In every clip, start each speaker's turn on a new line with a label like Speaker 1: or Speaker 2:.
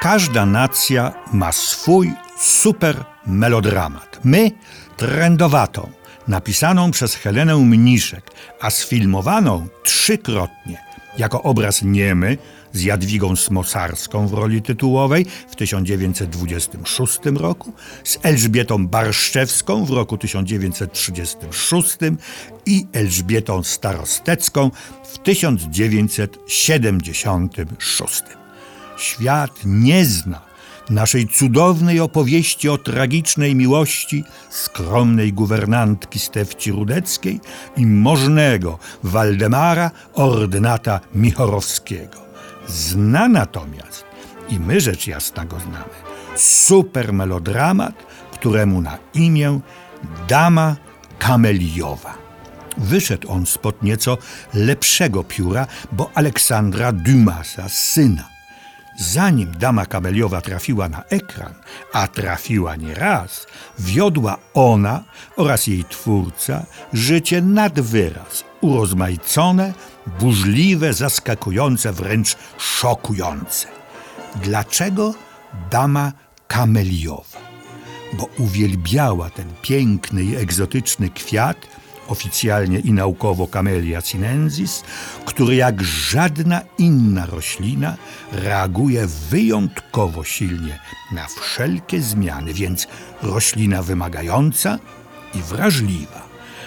Speaker 1: Każda nacja ma swój super melodramat. My trendowatą, napisaną przez Helenę Mniszek, a sfilmowaną trzykrotnie jako obraz niemy z Jadwigą Smosarską w roli tytułowej w 1926 roku, z Elżbietą Barszczewską w roku 1936 i Elżbietą Starostecką w 1976. Świat nie zna naszej cudownej opowieści o tragicznej miłości skromnej guwernantki Stefci Rudeckiej i możnego Waldemara ordynata Michorowskiego. Zna natomiast, i my rzecz jasna go znamy, super melodramat, któremu na imię Dama Kameliowa. Wyszedł on spod nieco lepszego pióra, bo Aleksandra Dumasa, syna. Zanim dama kabeliowa trafiła na ekran, a trafiła nie raz, wiodła ona oraz jej twórca życie nad wyraz, urozmaicone, burzliwe, zaskakujące, wręcz szokujące. Dlaczego dama kameliowa? Bo uwielbiała ten piękny i egzotyczny kwiat, oficjalnie i naukowo Camellia sinensis, który jak żadna inna roślina reaguje wyjątkowo silnie na wszelkie zmiany, więc roślina wymagająca i wrażliwa.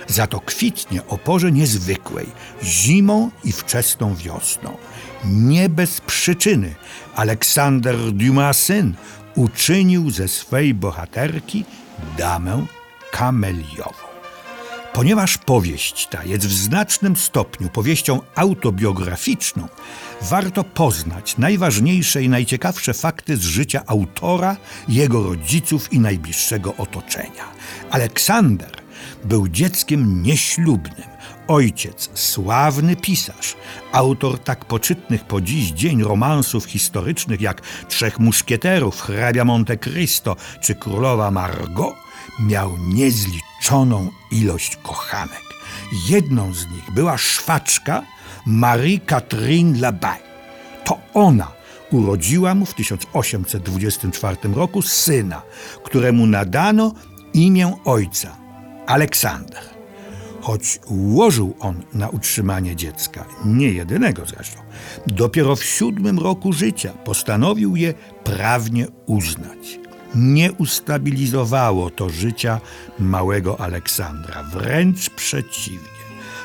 Speaker 1: Za to kwitnie o porze niezwykłej, zimą i wczesną wiosną. Nie bez przyczyny Aleksander Dumas syn uczynił ze swej bohaterki damę kameliową. Ponieważ powieść ta jest w znacznym stopniu powieścią autobiograficzną, warto poznać najważniejsze i najciekawsze fakty z życia autora, jego rodziców i najbliższego otoczenia. Aleksander był dzieckiem nieślubnym. Ojciec, sławny pisarz, autor tak poczytnych po dziś dzień romansów historycznych jak Trzech Muszkieterów, Hrabia Monte Cristo czy Królowa Margot, miał niezliczoną ilość kochanek. Jedną z nich była szwaczka Marie-Catherine Labay. To ona urodziła mu w 1824 roku syna, któremu nadano imię ojca Aleksander. Choć ułożył on na utrzymanie dziecka, nie jedynego zresztą, dopiero w siódmym roku życia postanowił je prawnie uznać nie ustabilizowało to życia małego Aleksandra. Wręcz przeciwnie.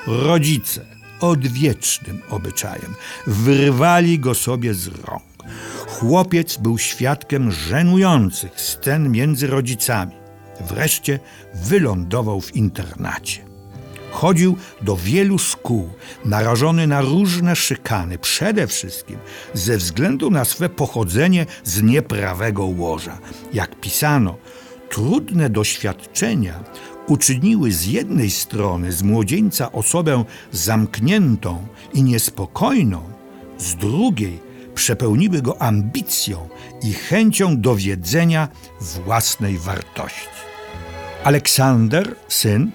Speaker 1: Rodzice odwiecznym obyczajem wyrwali go sobie z rąk. Chłopiec był świadkiem żenujących scen między rodzicami. Wreszcie wylądował w internacie. Chodził do wielu szkół, narażony na różne szykany, przede wszystkim ze względu na swe pochodzenie z nieprawego łoża. Jak pisano, trudne doświadczenia uczyniły z jednej strony z młodzieńca osobę zamkniętą i niespokojną, z drugiej przepełniły go ambicją i chęcią dowiedzenia własnej wartości. Aleksander, syn,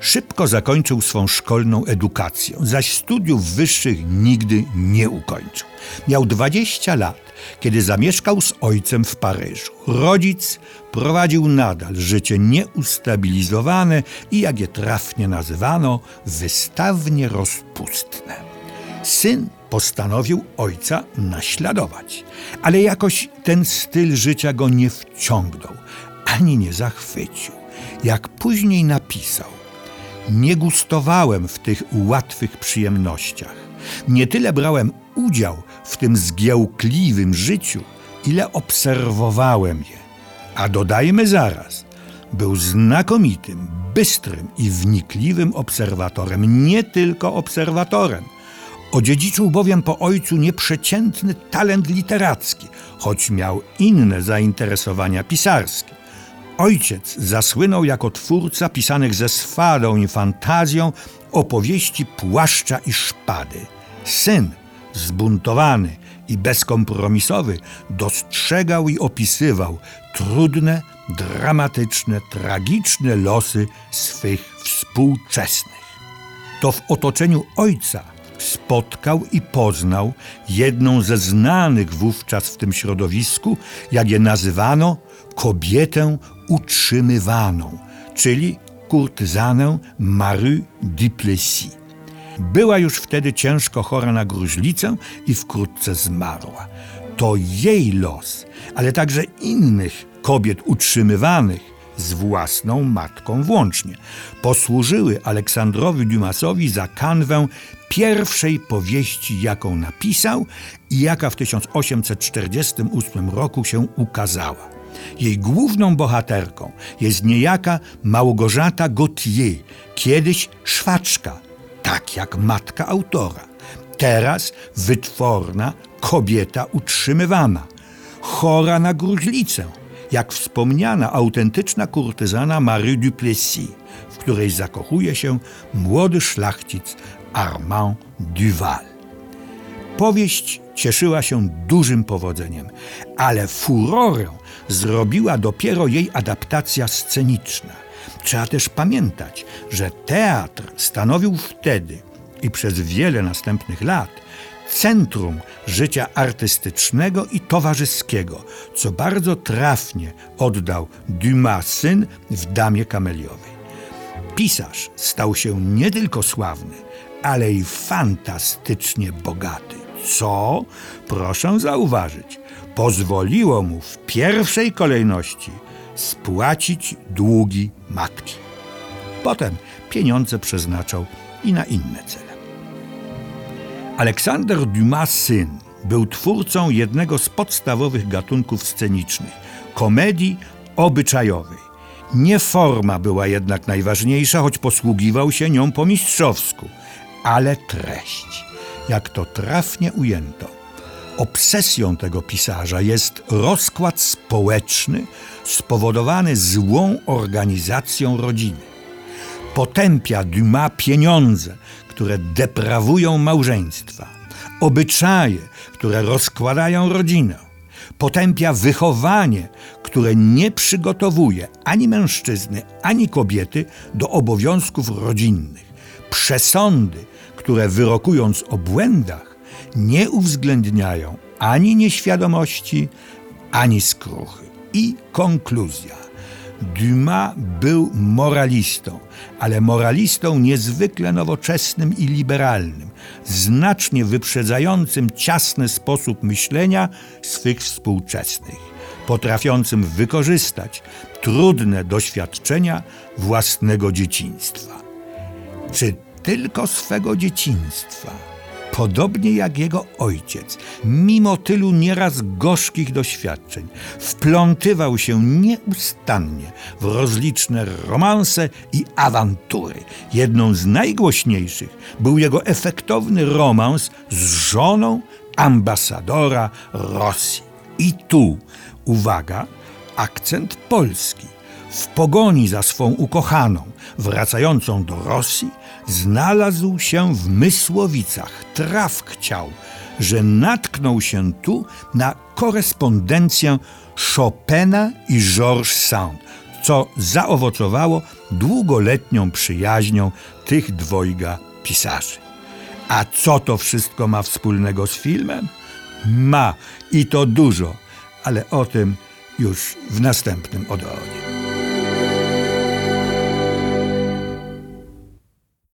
Speaker 1: Szybko zakończył swą szkolną edukację, zaś studiów wyższych nigdy nie ukończył. Miał 20 lat, kiedy zamieszkał z ojcem w Paryżu. Rodzic prowadził nadal życie nieustabilizowane i, jak je trafnie nazywano, wystawnie rozpustne. Syn postanowił ojca naśladować, ale jakoś ten styl życia go nie wciągnął ani nie zachwycił. Jak później napisał, nie gustowałem w tych łatwych przyjemnościach. Nie tyle brałem udział w tym zgiełkliwym życiu, ile obserwowałem je. A dodajmy zaraz, był znakomitym, bystrym i wnikliwym obserwatorem, nie tylko obserwatorem. Odziedziczył bowiem po ojcu nieprzeciętny talent literacki, choć miał inne zainteresowania pisarskie. Ojciec zasłynął jako twórca pisanych ze swadą i fantazją opowieści Płaszcza i Szpady. Syn, zbuntowany i bezkompromisowy, dostrzegał i opisywał trudne, dramatyczne, tragiczne losy swych współczesnych. To w otoczeniu ojca spotkał i poznał jedną ze znanych wówczas w tym środowisku, jak je nazywano, kobietę utrzymywaną, czyli kurtyzanę Marie Duplessis. Była już wtedy ciężko chora na gruźlicę i wkrótce zmarła. To jej los, ale także innych kobiet utrzymywanych z własną matką włącznie, posłużyły Aleksandrowi Dumasowi za kanwę pierwszej powieści, jaką napisał i jaka w 1848 roku się ukazała. Jej główną bohaterką jest niejaka Małgorzata Gautier, kiedyś szwaczka, tak jak matka autora. Teraz wytworna kobieta utrzymywana, chora na gruźlicę, jak wspomniana autentyczna kurtyzana Marie Duplessis, w której zakochuje się młody szlachcic Armand Duval. Powieść cieszyła się dużym powodzeniem, ale furorę zrobiła dopiero jej adaptacja sceniczna. Trzeba też pamiętać, że teatr stanowił wtedy i przez wiele następnych lat centrum życia artystycznego i towarzyskiego, co bardzo trafnie oddał Dumas syn w Damie Kameliowej. Pisarz stał się nie tylko sławny, ale i fantastycznie bogaty, co, proszę zauważyć, pozwoliło mu w pierwszej kolejności spłacić długi matki. Potem pieniądze przeznaczał i na inne cele. Aleksander Dumas syn był twórcą jednego z podstawowych gatunków scenicznych komedii obyczajowej. Nie forma była jednak najważniejsza, choć posługiwał się nią po mistrzowsku, ale treść. Jak to trafnie ujęto, obsesją tego pisarza jest rozkład społeczny spowodowany złą organizacją rodziny. Potępia Dumas pieniądze, które deprawują małżeństwa, obyczaje, które rozkładają rodzinę. Potępia wychowanie, które nie przygotowuje ani mężczyzny, ani kobiety do obowiązków rodzinnych. Przesądy, które wyrokując o błędach, nie uwzględniają ani nieświadomości, ani skruchy. I konkluzja. Dumas był moralistą, ale moralistą niezwykle nowoczesnym i liberalnym, znacznie wyprzedzającym ciasny sposób myślenia swych współczesnych, potrafiącym wykorzystać trudne doświadczenia własnego dzieciństwa. Czy tylko swego dzieciństwa? podobnie jak jego ojciec, mimo tylu nieraz gorzkich doświadczeń, wplątywał się nieustannie w rozliczne romanse i awantury. Jedną z najgłośniejszych był jego efektowny romans z żoną ambasadora Rosji. I tu, uwaga, akcent polski. W pogoni za swą ukochaną, wracającą do Rosji, znalazł się w Mysłowicach. Traf chciał, że natknął się tu na korespondencję Chopina i Georges Sand, co zaowocowało długoletnią przyjaźnią tych dwojga pisarzy. A co to wszystko ma wspólnego z filmem? Ma i to dużo, ale o tym już w następnym Odeonie.